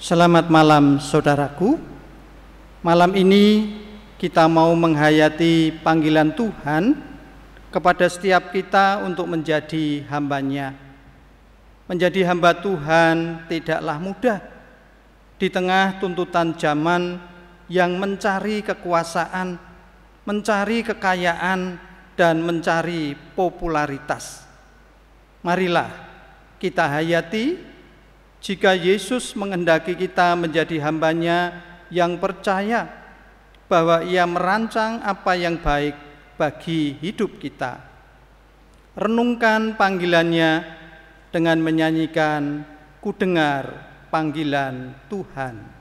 Selamat malam saudaraku. Malam ini kita mau menghayati panggilan Tuhan kepada setiap kita untuk menjadi hambanya. Menjadi hamba Tuhan tidaklah mudah di tengah tuntutan zaman yang mencari kekuasaan, mencari kekayaan, dan mencari popularitas. Marilah kita hayati jika Yesus menghendaki kita menjadi hambanya yang percaya bahwa ia merancang apa yang baik bagi hidup kita. Renungkan panggilannya dengan menyanyikan ku dengar panggilan Tuhan.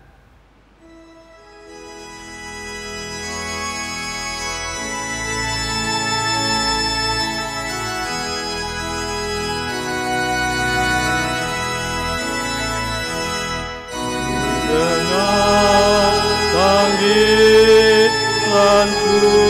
one who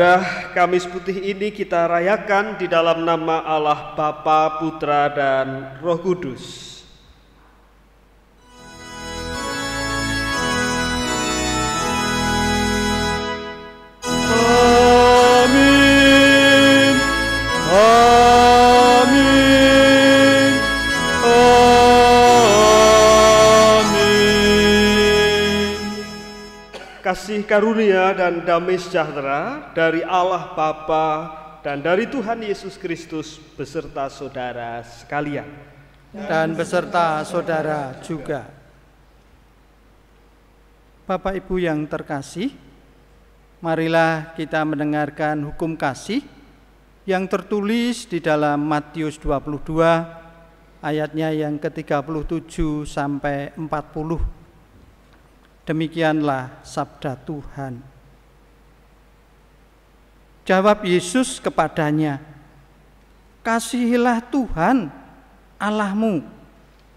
Ibadah Kamis Putih ini kita rayakan di dalam nama Allah Bapa, Putra, dan Roh Kudus. Karunia dan damai sejahtera dari Allah Bapa dan dari Tuhan Yesus Kristus beserta saudara sekalian. Dan beserta saudara juga. Bapak Ibu yang terkasih, marilah kita mendengarkan hukum kasih yang tertulis di dalam Matius 22 ayatnya yang ke-37 sampai 40. Demikianlah sabda Tuhan. Jawab Yesus kepadanya, "Kasihilah Tuhan Allahmu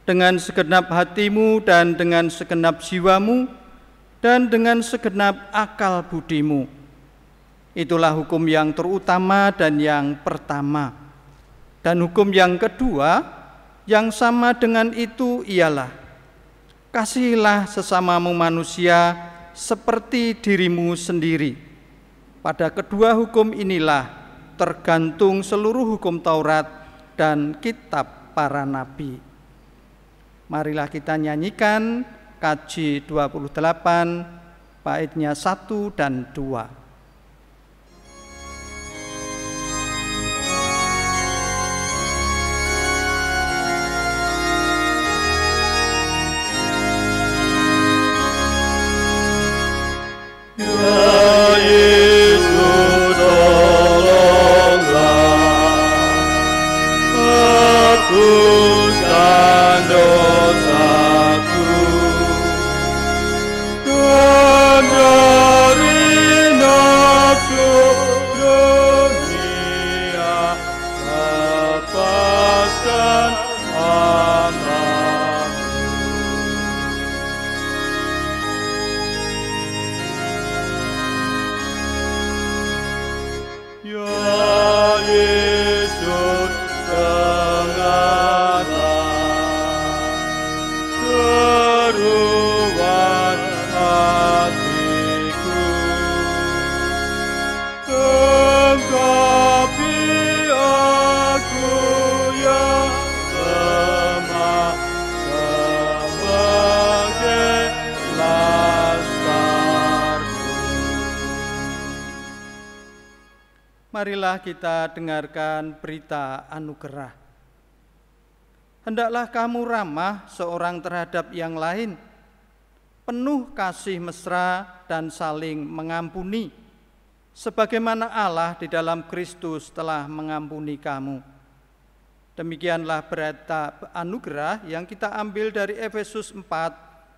dengan segenap hatimu dan dengan segenap jiwamu dan dengan segenap akal budimu." Itulah hukum yang terutama dan yang pertama. Dan hukum yang kedua yang sama dengan itu ialah Kasihilah sesamamu manusia seperti dirimu sendiri. Pada kedua hukum inilah tergantung seluruh hukum Taurat dan kitab para nabi. Marilah kita nyanyikan KJ 28 baitnya 1 dan 2. Israel. Marilah kita dengarkan berita anugerah. Hendaklah kamu ramah seorang terhadap yang lain, penuh kasih mesra dan saling mengampuni, sebagaimana Allah di dalam Kristus telah mengampuni kamu. Demikianlah berita anugerah yang kita ambil dari Efesus 4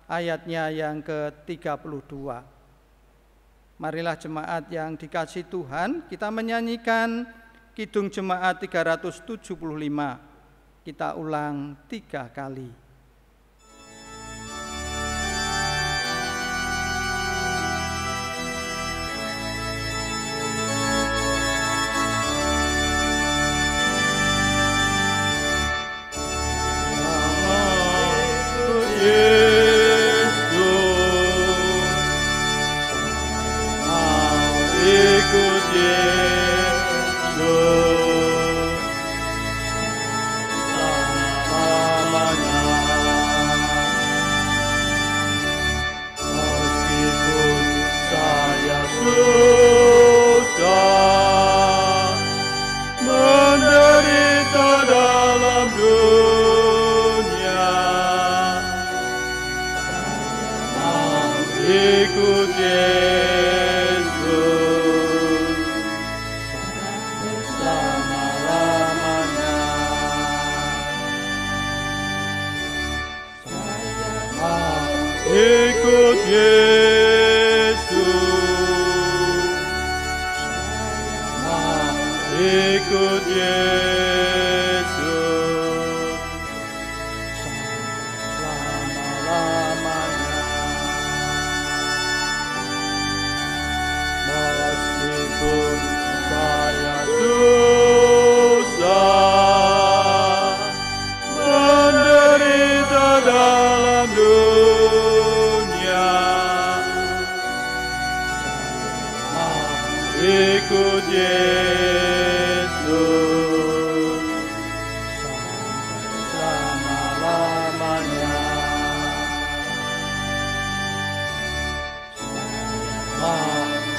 ayatnya yang ke-32. Marilah jemaat yang dikasih Tuhan, kita menyanyikan Kidung Jemaat 375. Kita ulang tiga kali.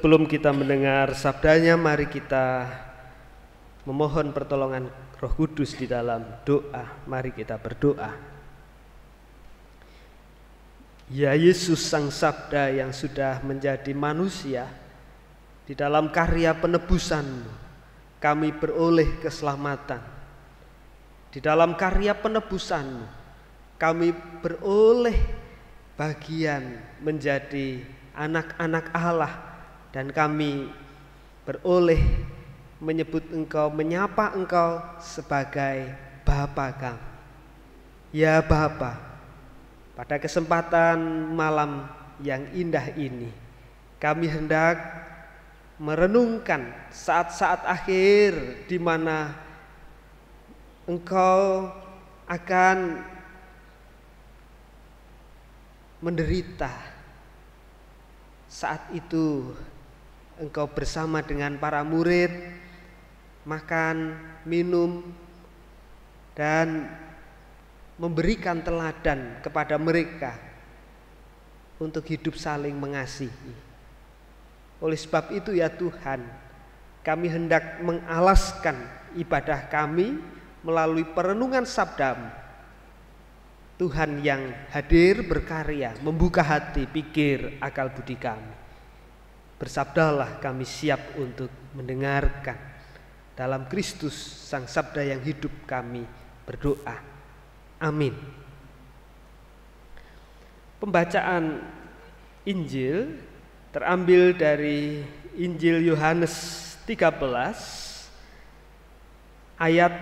Sebelum kita mendengar sabdanya, mari kita memohon pertolongan Roh Kudus di dalam doa. Mari kita berdoa. Ya Yesus Sang Sabda yang sudah menjadi manusia di dalam karya penebusan kami beroleh keselamatan. Di dalam karya penebusanmu, kami beroleh bagian menjadi anak-anak Allah dan kami beroleh menyebut engkau, menyapa engkau sebagai Bapa kami. Ya Bapa, pada kesempatan malam yang indah ini, kami hendak merenungkan saat-saat akhir di mana engkau akan menderita. Saat itu engkau bersama dengan para murid makan, minum dan memberikan teladan kepada mereka untuk hidup saling mengasihi. Oleh sebab itu ya Tuhan, kami hendak mengalaskan ibadah kami melalui perenungan sabdamu Tuhan yang hadir berkarya, membuka hati, pikir, akal budi kami. Bersabdalah kami siap untuk mendengarkan dalam Kristus Sang Sabda yang hidup kami berdoa. Amin. Pembacaan Injil terambil dari Injil Yohanes 13 ayat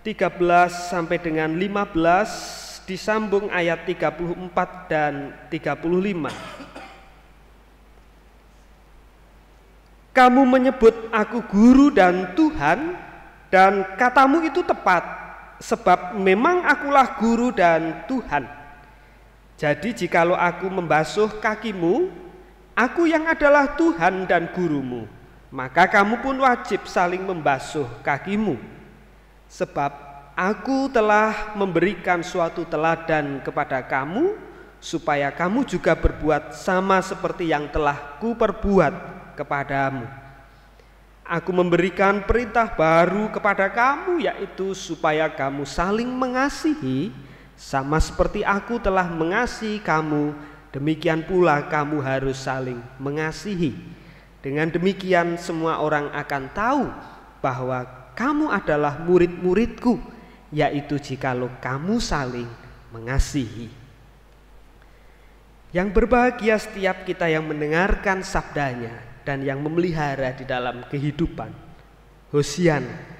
13 sampai dengan 15 disambung ayat 34 dan 35. Kamu menyebut aku guru dan Tuhan dan katamu itu tepat sebab memang akulah guru dan Tuhan. Jadi jikalau aku membasuh kakimu, aku yang adalah Tuhan dan gurumu, maka kamu pun wajib saling membasuh kakimu. Sebab Aku telah memberikan suatu teladan kepada kamu supaya kamu juga berbuat sama seperti yang telah kuperbuat kepadamu. Aku memberikan perintah baru kepada kamu yaitu supaya kamu saling mengasihi sama seperti aku telah mengasihi kamu demikian pula kamu harus saling mengasihi. Dengan demikian semua orang akan tahu bahwa kamu adalah murid-muridku yaitu jikalau kamu saling mengasihi. Yang berbahagia setiap kita yang mendengarkan sabdanya dan yang memelihara di dalam kehidupan. Hosiana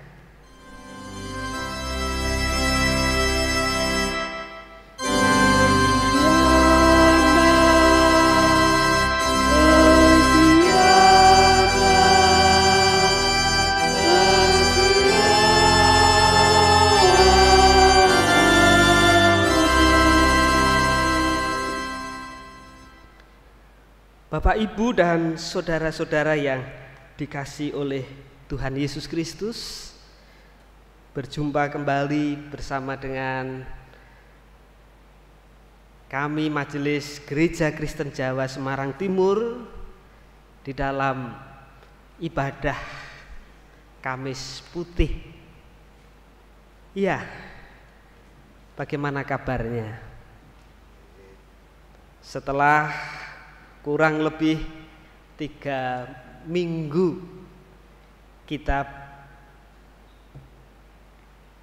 Bapak, Ibu, dan saudara-saudara yang dikasih oleh Tuhan Yesus Kristus, berjumpa kembali bersama dengan kami Majelis Gereja Kristen Jawa Semarang Timur di dalam ibadah Kamis Putih. Iya, bagaimana kabarnya? Setelah kurang lebih tiga minggu kita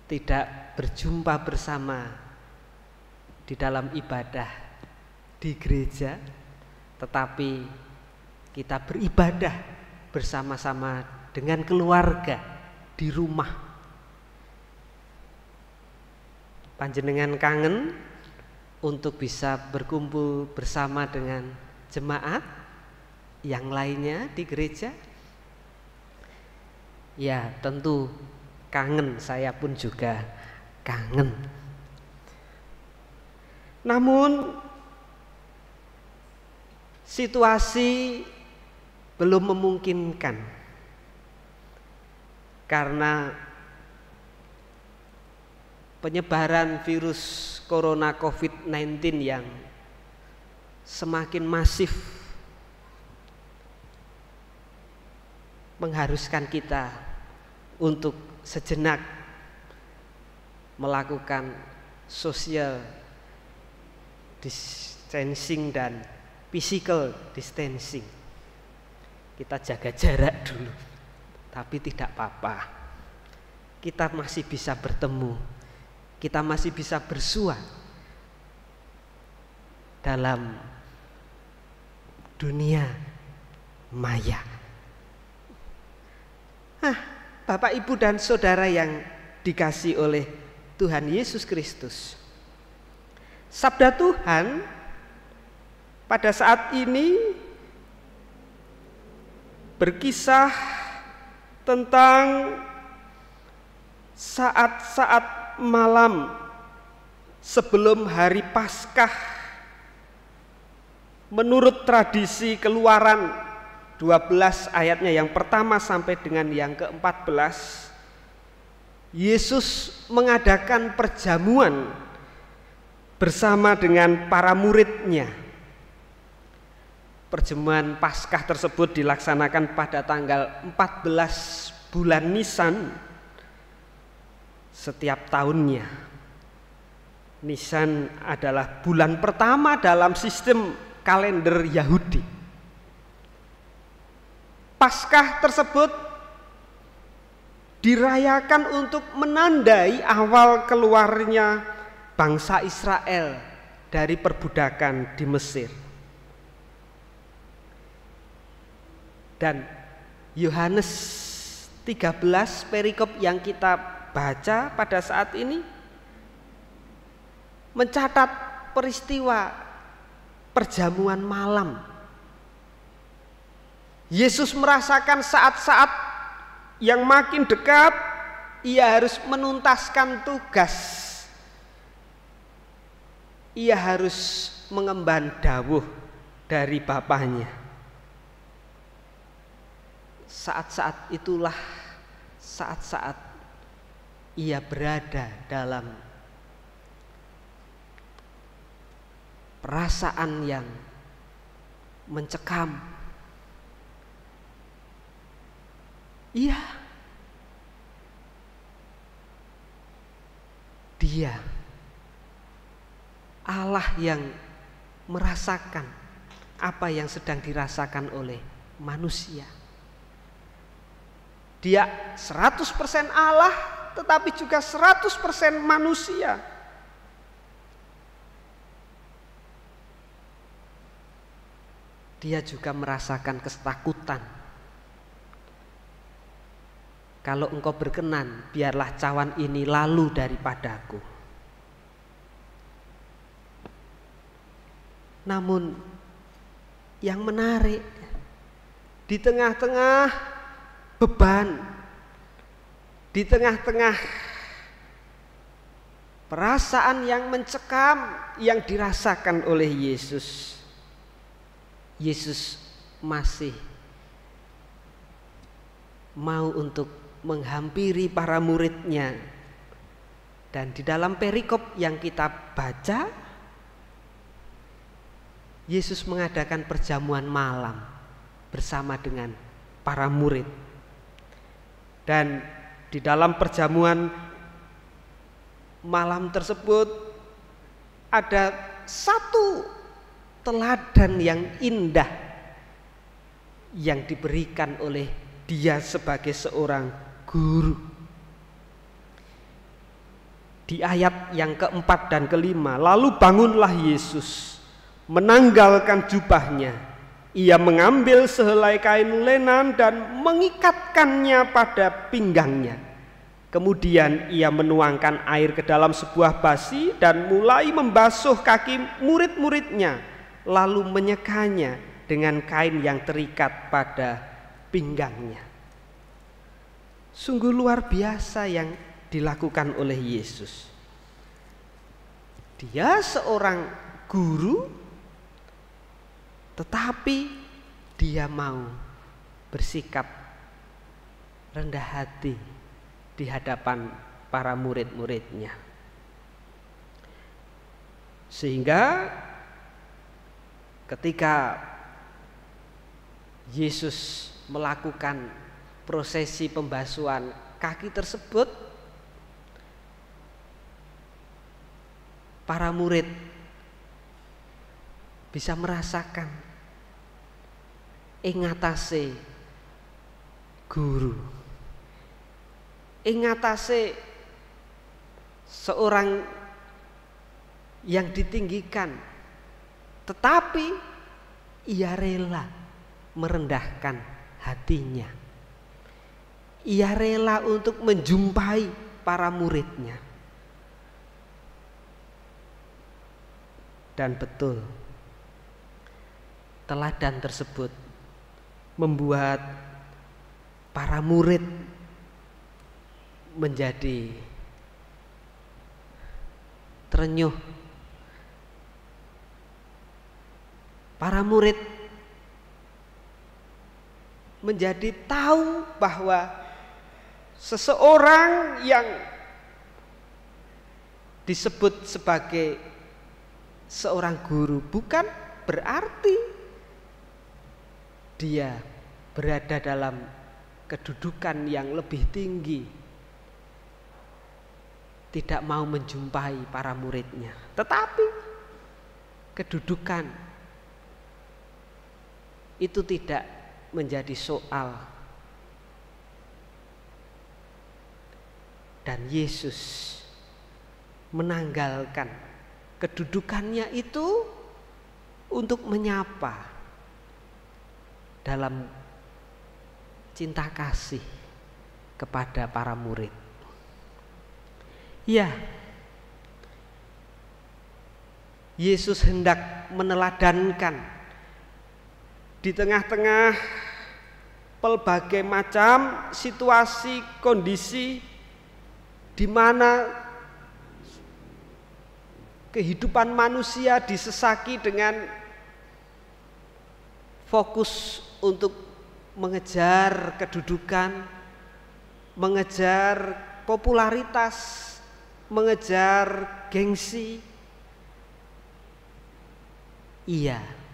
tidak berjumpa bersama di dalam ibadah di gereja, tetapi kita beribadah bersama-sama dengan keluarga di rumah. Panjenengan kangen untuk bisa berkumpul bersama dengan jemaat yang lainnya di gereja? Ya, tentu kangen, saya pun juga kangen. Namun situasi belum memungkinkan karena penyebaran virus corona COVID-19 yang semakin masif mengharuskan kita untuk sejenak melakukan social distancing dan physical distancing. Kita jaga jarak dulu. tapi tidak apa-apa. Kita masih bisa bertemu, kita masih bisa bersua dalam dunia maya. Ah, Bapak, Ibu, dan saudara yang dikasih oleh Tuhan Yesus Kristus, sabda Tuhan pada saat ini berkisah tentang saat-saat malam sebelum hari Paskah menurut tradisi keluaran 12 ayatnya yang pertama sampai dengan yang ke-14 Yesus mengadakan perjamuan bersama dengan para muridnya perjamuan Paskah tersebut dilaksanakan pada tanggal 14 bulan Nisan setiap tahunnya. Nisan adalah bulan pertama dalam sistem kalender Yahudi. Paskah tersebut dirayakan untuk menandai awal keluarnya bangsa Israel dari perbudakan di Mesir. Dan Yohanes 13 perikop yang kita baca pada saat ini mencatat peristiwa perjamuan malam. Yesus merasakan saat-saat yang makin dekat ia harus menuntaskan tugas. Ia harus mengemban dawuh dari Bapaknya. Saat-saat itulah saat-saat ia berada dalam perasaan yang mencekam. Iya, dia Allah yang merasakan apa yang sedang dirasakan oleh manusia. Dia 100% Allah tetapi juga 100% manusia. Dia juga merasakan ketakutan. Kalau engkau berkenan, biarlah cawan ini lalu daripadaku. Namun yang menarik di tengah-tengah beban di tengah-tengah perasaan yang mencekam yang dirasakan oleh Yesus. Yesus masih mau untuk menghampiri para muridnya. Dan di dalam perikop yang kita baca Yesus mengadakan perjamuan malam bersama dengan para murid. Dan di dalam perjamuan malam tersebut ada satu teladan yang indah yang diberikan oleh dia sebagai seorang guru. Di ayat yang keempat dan kelima, lalu bangunlah Yesus, menanggalkan jubahnya, ia mengambil sehelai kain lenan dan mengikatkannya pada pinggangnya. Kemudian ia menuangkan air ke dalam sebuah basi dan mulai membasuh kaki murid-muridnya, lalu menyekanya dengan kain yang terikat pada pinggangnya. Sungguh luar biasa yang dilakukan oleh Yesus. Dia seorang guru tetapi dia mau bersikap rendah hati di hadapan para murid-muridnya. Sehingga ketika Yesus melakukan prosesi pembasuhan kaki tersebut para murid bisa merasakan ing guru. Ingatase seorang yang ditinggikan tetapi ia rela merendahkan hatinya ia rela untuk menjumpai para muridnya dan betul teladan tersebut membuat para murid menjadi terenyuh. Para murid menjadi tahu bahwa seseorang yang disebut sebagai seorang guru bukan berarti dia berada dalam kedudukan yang lebih tinggi tidak mau menjumpai para muridnya. Tetapi kedudukan itu tidak menjadi soal dan Yesus menanggalkan kedudukannya itu untuk menyapa dalam cinta kasih kepada para murid. Ya, Yesus hendak meneladankan di tengah-tengah pelbagai macam situasi, kondisi di mana kehidupan manusia disesaki dengan fokus untuk mengejar kedudukan, mengejar popularitas, mengejar gengsi. Ia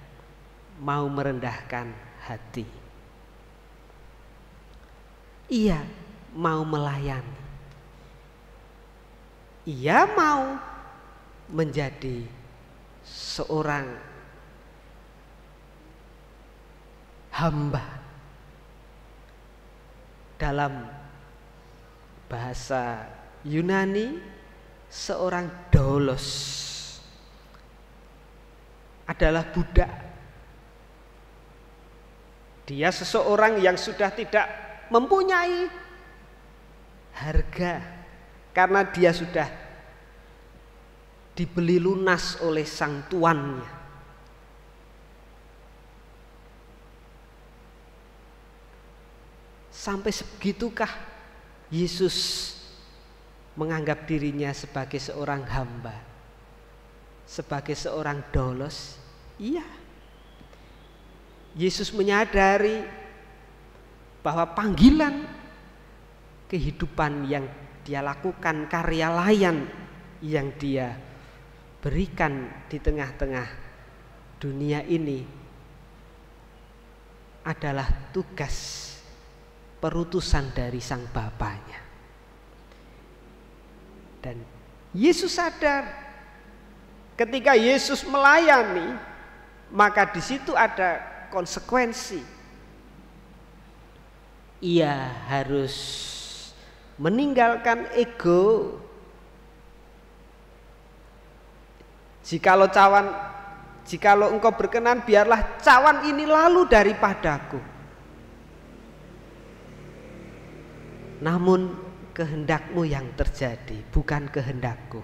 mau merendahkan hati. Ia mau melayani. Ia mau menjadi seorang hamba dalam bahasa Yunani seorang dolos adalah budak dia seseorang yang sudah tidak mempunyai harga karena dia sudah dibeli lunas oleh sang tuannya Sampai segitukah Yesus menganggap dirinya sebagai seorang hamba? Sebagai seorang dolos? Iya. Yesus menyadari bahwa panggilan kehidupan yang dia lakukan, karya layan yang dia berikan di tengah-tengah dunia ini adalah tugas perutusan dari sang bapaknya. Dan Yesus sadar ketika Yesus melayani, maka di situ ada konsekuensi. Ia harus meninggalkan ego. Jikalau cawan jikalau engkau berkenan biarlah cawan ini lalu daripadaku. Namun kehendakmu yang terjadi bukan kehendakku.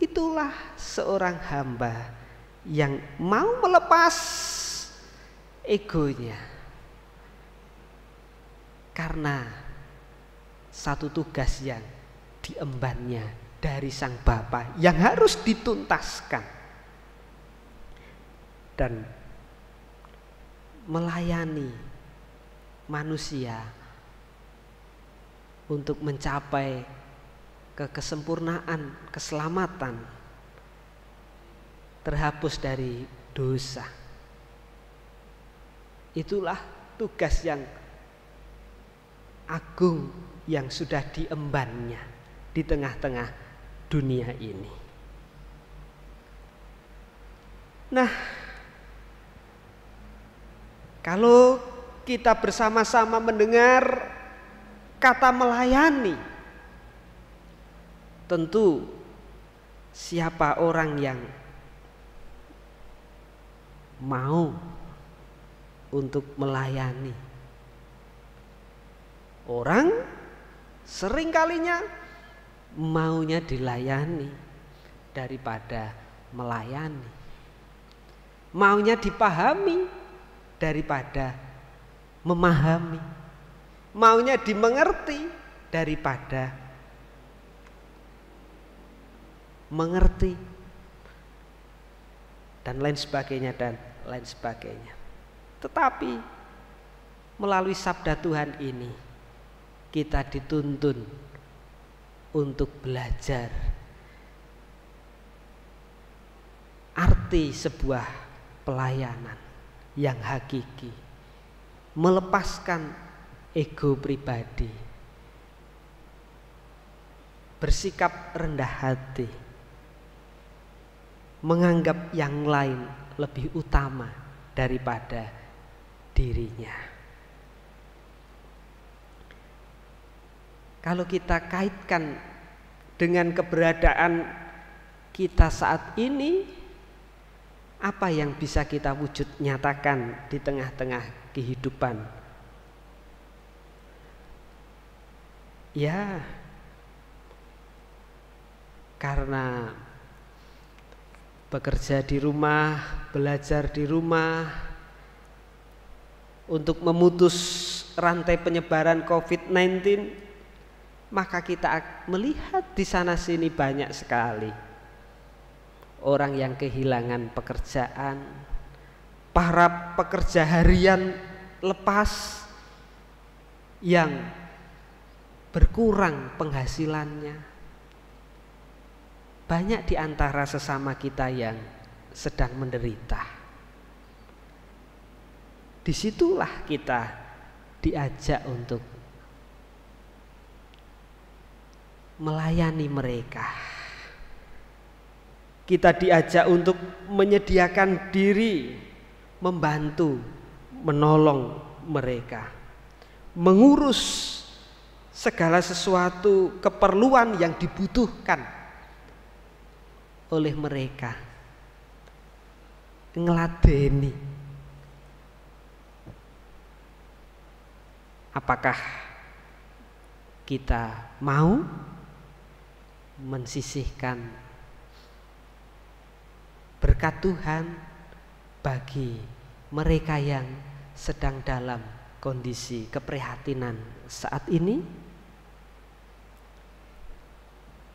Itulah seorang hamba yang mau melepas egonya. Karena satu tugas yang diembannya dari sang Bapa yang harus dituntaskan dan melayani manusia untuk mencapai ke kesempurnaan, keselamatan, terhapus dari dosa. Itulah tugas yang agung yang sudah diembannya di tengah-tengah dunia ini. Nah, kalau kita bersama-sama mendengar kata melayani. Tentu siapa orang yang mau untuk melayani. Orang sering kalinya maunya dilayani daripada melayani. Maunya dipahami daripada memahami. Maunya dimengerti daripada mengerti dan lain sebagainya dan lain sebagainya. Tetapi melalui sabda Tuhan ini kita dituntun untuk belajar arti sebuah pelayanan yang hakiki melepaskan ego pribadi bersikap rendah hati menganggap yang lain lebih utama daripada dirinya. Kalau kita kaitkan dengan keberadaan kita saat ini, apa yang bisa kita wujud nyatakan di tengah-tengah kehidupan? Ya, karena bekerja di rumah, belajar di rumah, untuk memutus rantai penyebaran COVID-19, maka kita melihat di sana sini banyak sekali orang yang kehilangan pekerjaan, para pekerja harian lepas yang berkurang penghasilannya banyak di antara sesama kita yang sedang menderita. Di situlah kita diajak untuk melayani mereka. Kita diajak untuk menyediakan diri, membantu, menolong mereka, mengurus segala sesuatu keperluan yang dibutuhkan oleh mereka. Ngeladeni apakah kita mau mensisihkan berkat Tuhan bagi mereka yang sedang dalam kondisi keprihatinan saat ini?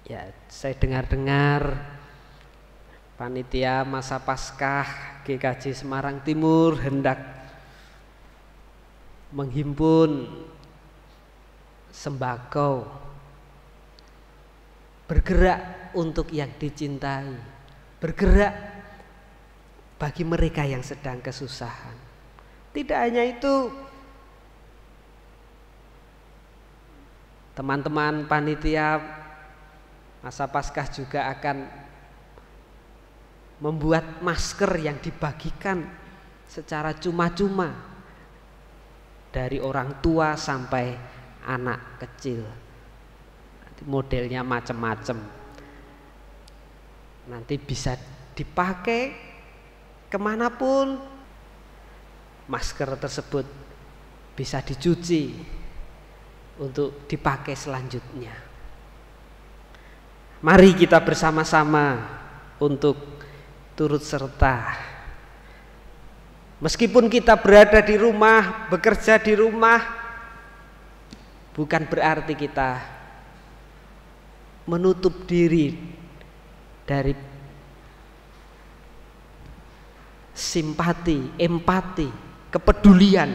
Ya saya dengar-dengar Panitia masa Paskah GKJ Semarang Timur hendak menghimpun sembako bergerak untuk yang dicintai bergerak bagi mereka yang sedang kesusahan. Tidak hanya itu teman-teman panitia masa Paskah juga akan membuat masker yang dibagikan secara cuma-cuma dari orang tua sampai anak kecil. modelnya macam-macam. Nanti bisa dipakai ke mana pun masker tersebut bisa dicuci untuk dipakai selanjutnya. Mari kita bersama-sama untuk turut serta. Meskipun kita berada di rumah, bekerja di rumah, bukan berarti kita menutup diri dari simpati, empati, kepedulian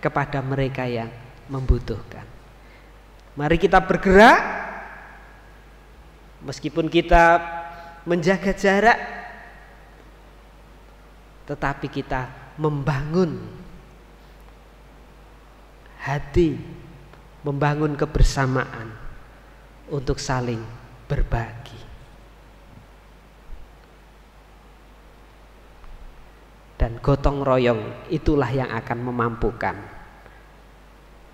kepada mereka yang membutuhkan. Mari kita bergerak meskipun kita menjaga jarak tetapi kita membangun hati, membangun kebersamaan untuk saling berbagi. Dan gotong royong itulah yang akan memampukan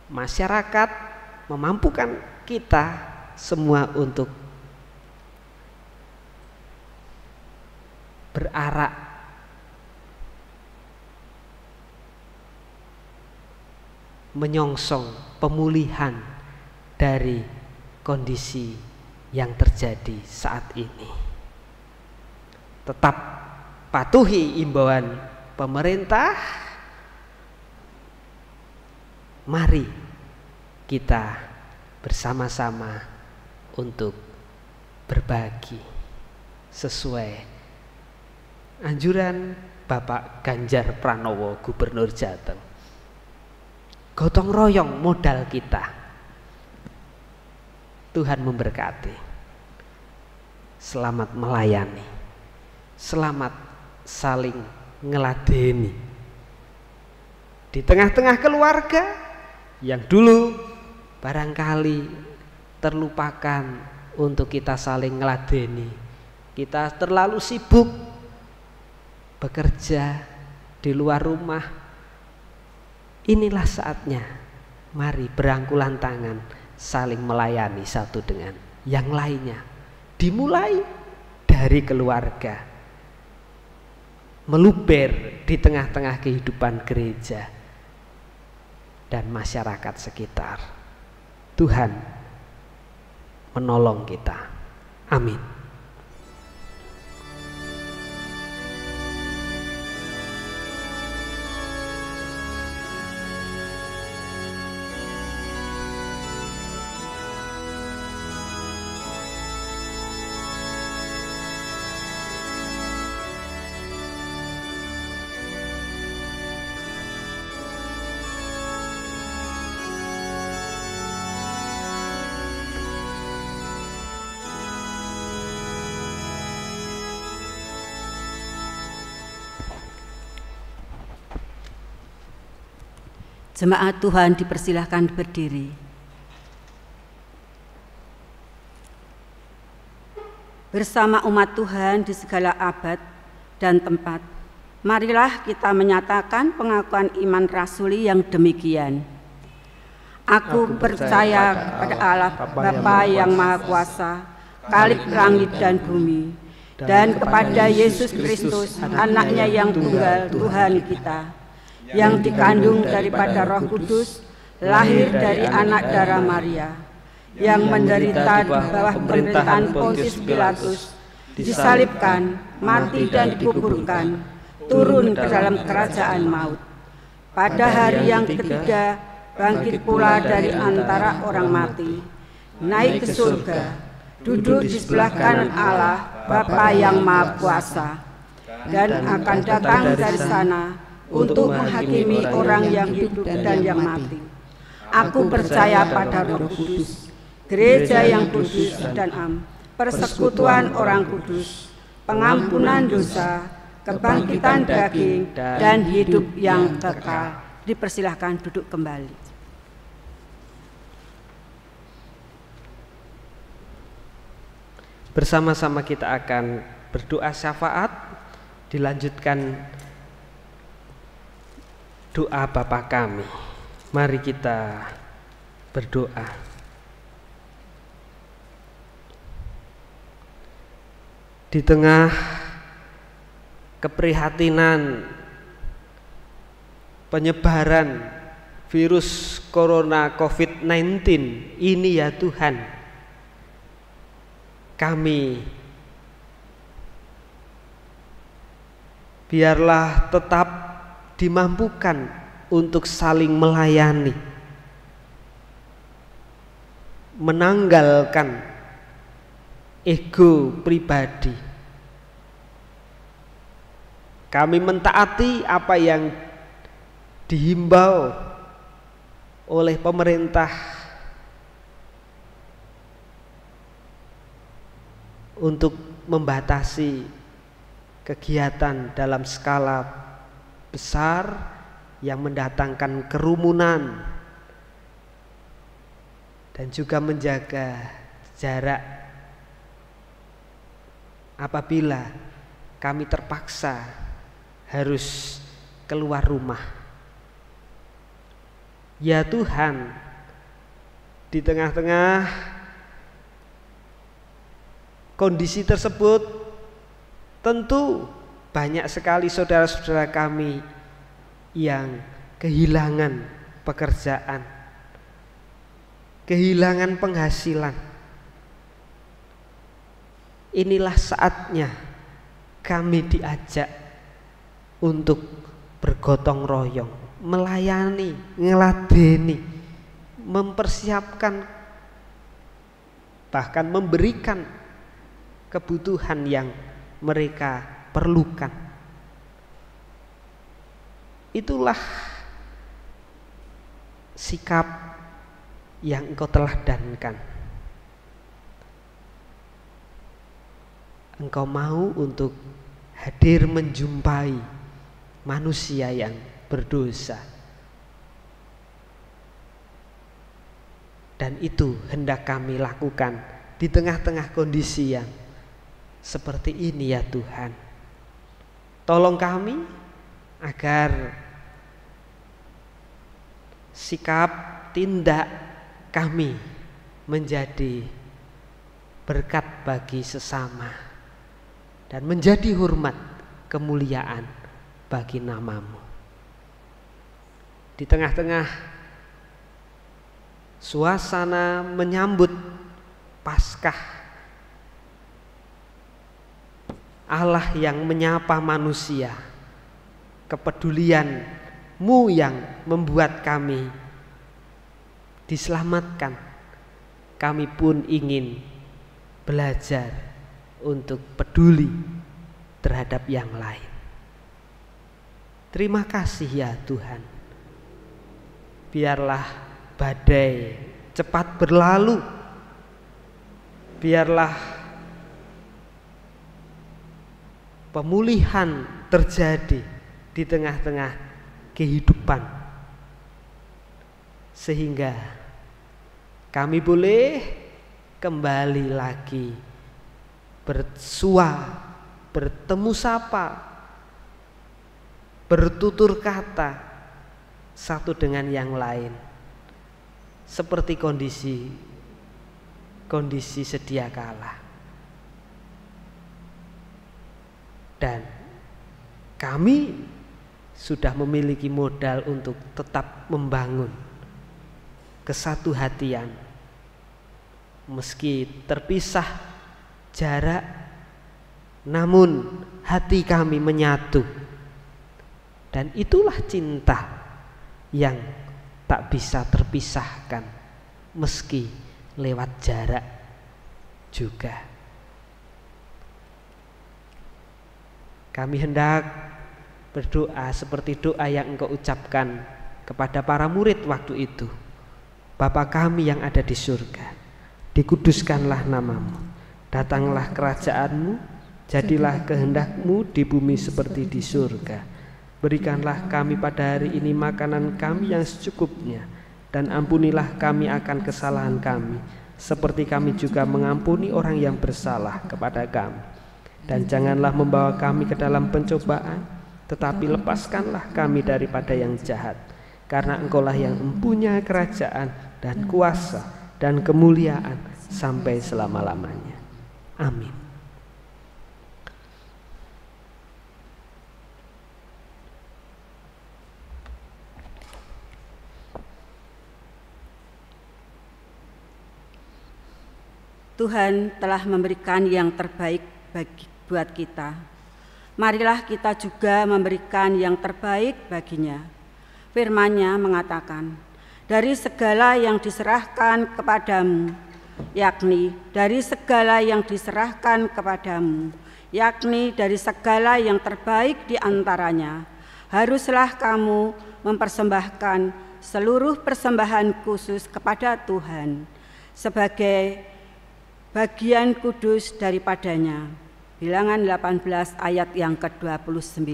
masyarakat memampukan kita semua untuk berarak menyongsong pemulihan dari kondisi yang terjadi saat ini. Tetap patuhi imbauan pemerintah. Mari kita bersama-sama untuk berbagi sesuai anjuran Bapak Ganjar Pranowo Gubernur Jateng. Gotong royong modal kita. Tuhan memberkati. Selamat melayani. Selamat saling ngeladeni. Di tengah-tengah keluarga yang dulu barangkali terlupakan untuk kita saling ngeladeni. Kita terlalu sibuk bekerja di luar rumah. Inilah saatnya. Mari berangkulan tangan saling melayani satu dengan yang lainnya. Dimulai dari keluarga. Meluber di tengah-tengah kehidupan gereja dan masyarakat sekitar. Tuhan menolong kita. Amin. Jemaat Tuhan dipersilahkan berdiri. Bersama umat Tuhan di segala abad dan tempat, marilah kita menyatakan pengakuan iman rasuli yang demikian. Aku, percaya pada Allah Bapa yang Maha Kuasa, Kalik langit dan bumi, dan kepada Yesus Kristus, anaknya yang tunggal Tuhan kita, yang dikandung daripada Roh Kudus, lahir dari anak darah Maria, yang menderita di bawah pemerintahan Pontius Pilatus, disalibkan, mati dan dikuburkan, turun ke dalam kerajaan maut. Pada hari yang ketiga, bangkit pula dari antara orang mati, naik ke surga, duduk di sebelah kanan Allah, Bapa yang Maha Kuasa, dan akan datang dari sana untuk menghakimi orang yang hidup dan yang mati. Aku percaya pada Roh Kudus, gereja yang kudus dan am, persekutuan orang kudus, pengampunan dosa, kebangkitan daging, dan hidup yang kekal. Dipersilahkan duduk kembali. Bersama-sama kita akan berdoa syafaat, dilanjutkan doa Bapa kami. Mari kita berdoa. Di tengah keprihatinan penyebaran virus corona COVID-19 ini ya Tuhan, kami biarlah tetap dimampukan untuk saling melayani, menanggalkan ego pribadi. Kami mentaati apa yang dihimbau oleh pemerintah untuk membatasi kegiatan dalam skala besar yang mendatangkan kerumunan dan juga menjaga jarak apabila kami terpaksa harus keluar rumah. Ya Tuhan, di tengah-tengah kondisi tersebut tentu banyak sekali saudara-saudara kami yang kehilangan pekerjaan, kehilangan penghasilan. Inilah saatnya kami diajak untuk bergotong royong, melayani, ngeladeni, mempersiapkan bahkan memberikan kebutuhan yang mereka perlukan. Itulah sikap yang engkau telah dankan. Engkau mau untuk hadir menjumpai manusia yang berdosa. Dan itu hendak kami lakukan di tengah-tengah kondisi yang seperti ini ya Tuhan. Tolong kami agar sikap tindak kami menjadi berkat bagi sesama dan menjadi hormat kemuliaan bagi namamu. Di tengah-tengah suasana menyambut Paskah Allah yang menyapa manusia. Kepedulianmu yang membuat kami diselamatkan. Kami pun ingin belajar untuk peduli terhadap yang lain. Terima kasih ya Tuhan. Biarlah badai cepat berlalu. Biarlah pemulihan terjadi di tengah-tengah kehidupan sehingga kami boleh kembali lagi bersua bertemu sapa bertutur kata satu dengan yang lain seperti kondisi kondisi sedia kala. Dan kami sudah memiliki modal untuk tetap membangun kesatu hatian meski terpisah jarak namun hati kami menyatu dan itulah cinta yang tak bisa terpisahkan meski lewat jarak juga. Kami hendak berdoa seperti doa yang engkau ucapkan kepada para murid waktu itu. Bapa kami yang ada di surga, dikuduskanlah namamu, datanglah kerajaanmu, jadilah kehendakmu di bumi seperti di surga. Berikanlah kami pada hari ini makanan kami yang secukupnya, dan ampunilah kami akan kesalahan kami seperti kami juga mengampuni orang yang bersalah kepada kami dan janganlah membawa kami ke dalam pencobaan tetapi lepaskanlah kami daripada yang jahat. Karena engkaulah yang mempunyai kerajaan dan kuasa dan kemuliaan sampai selama-lamanya. Amin. Tuhan telah memberikan yang terbaik bagi buat kita. Marilah kita juga memberikan yang terbaik baginya. Firman-Nya mengatakan, dari segala yang diserahkan kepadamu, yakni dari segala yang diserahkan kepadamu, yakni dari segala yang terbaik di antaranya, haruslah kamu mempersembahkan seluruh persembahan khusus kepada Tuhan sebagai bagian kudus daripadanya. Bilangan 18 ayat yang ke-29.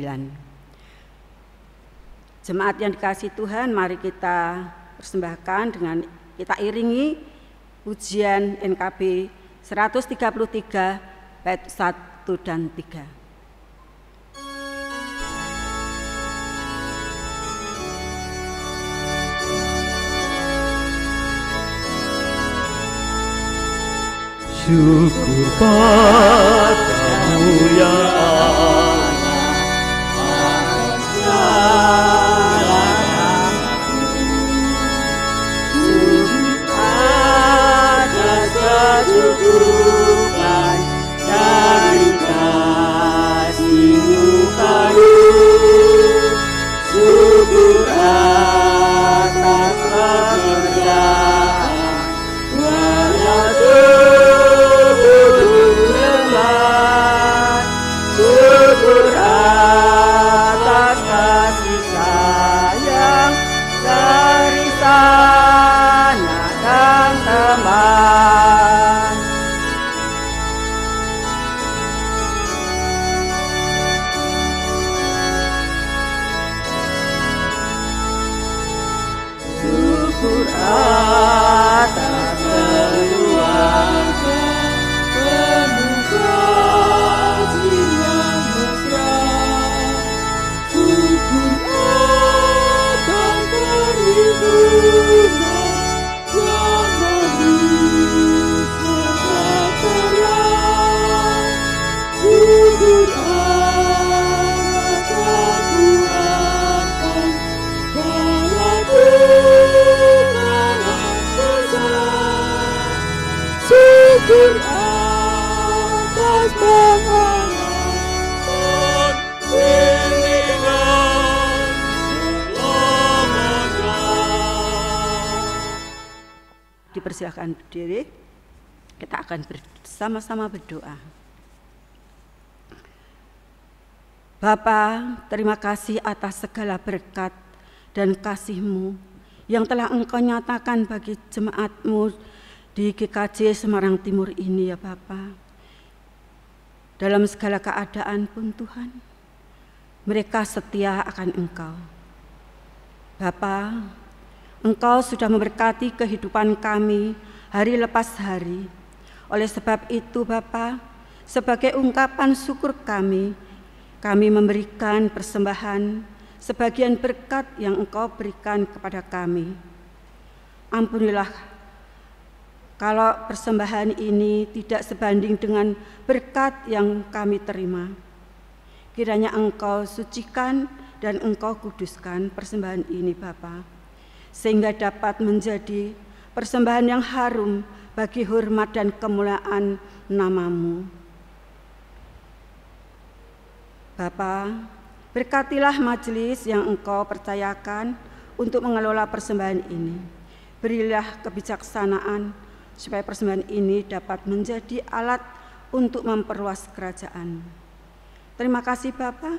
Jemaat yang dikasih Tuhan, mari kita persembahkan dengan kita iringi ujian NKB 133 bait 1 dan 3. Syukur padamu ya dipersilahkan berdiri. Kita akan bersama-sama berdoa. Bapa, terima kasih atas segala berkat dan kasih-Mu yang telah Engkau nyatakan bagi jemaat-Mu di GKJ Semarang Timur ini ya Bapa. Dalam segala keadaan pun Tuhan, mereka setia akan Engkau. Bapa, Engkau sudah memberkati kehidupan kami hari lepas hari. Oleh sebab itu Bapa, sebagai ungkapan syukur kami, kami memberikan persembahan sebagian berkat yang Engkau berikan kepada kami. Ampunilah kalau persembahan ini tidak sebanding dengan berkat yang kami terima. Kiranya Engkau sucikan dan Engkau kuduskan persembahan ini Bapa, sehingga dapat menjadi persembahan yang harum bagi hormat dan kemuliaan namamu. Bapa, berkatilah majelis yang Engkau percayakan untuk mengelola persembahan ini. Berilah kebijaksanaan supaya persembahan ini dapat menjadi alat untuk memperluas kerajaan. Terima kasih Bapa,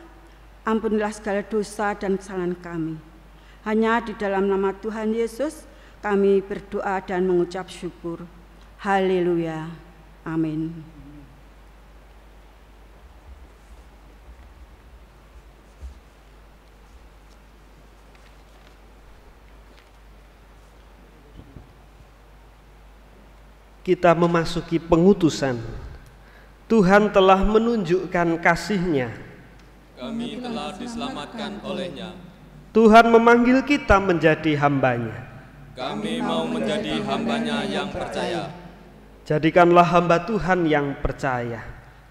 ampunilah segala dosa dan kesalahan kami. Hanya di dalam nama Tuhan Yesus kami berdoa dan mengucap syukur. Haleluya. Amin. Kita memasuki pengutusan. Tuhan telah menunjukkan kasih-Nya. Kami telah diselamatkan olehnya. Tuhan memanggil kita menjadi hambanya. Kami mau menjadi hambanya yang percaya. Jadikanlah hamba Tuhan yang percaya.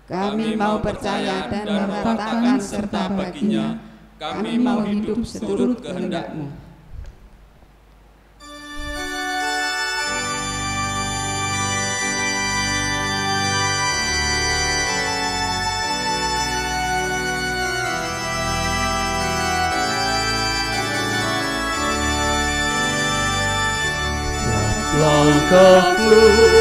Kami mau percaya dan mengatakan serta baginya. Kami mau hidup seturut kehendak-Mu. Santa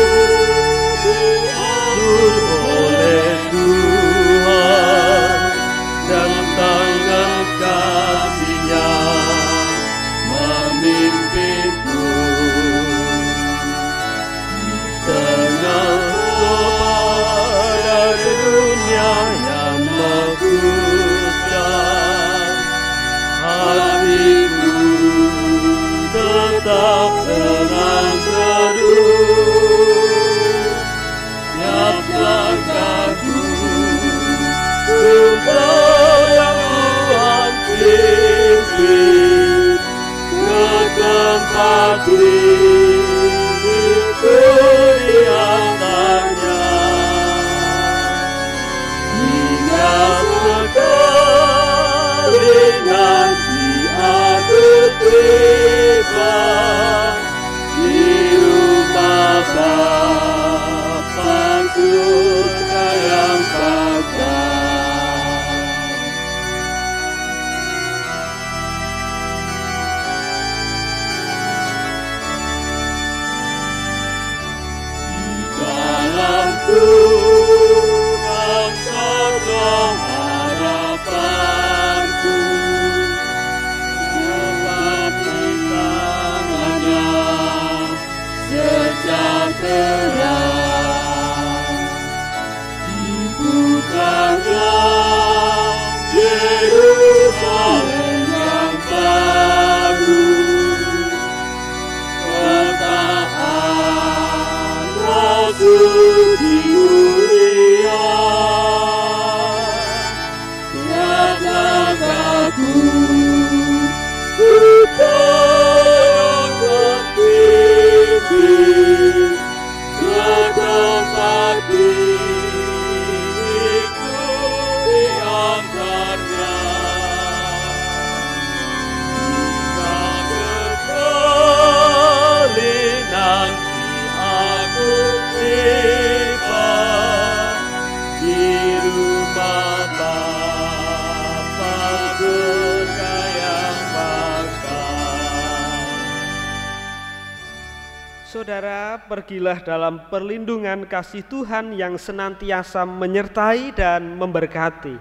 jadilah dalam perlindungan kasih Tuhan yang senantiasa menyertai dan memberkati.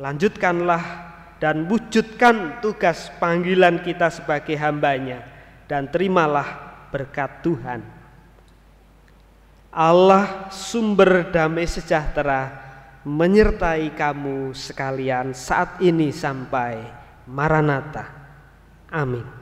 Lanjutkanlah dan wujudkan tugas panggilan kita sebagai hambanya dan terimalah berkat Tuhan. Allah sumber damai sejahtera menyertai kamu sekalian saat ini sampai Maranatha. Amin.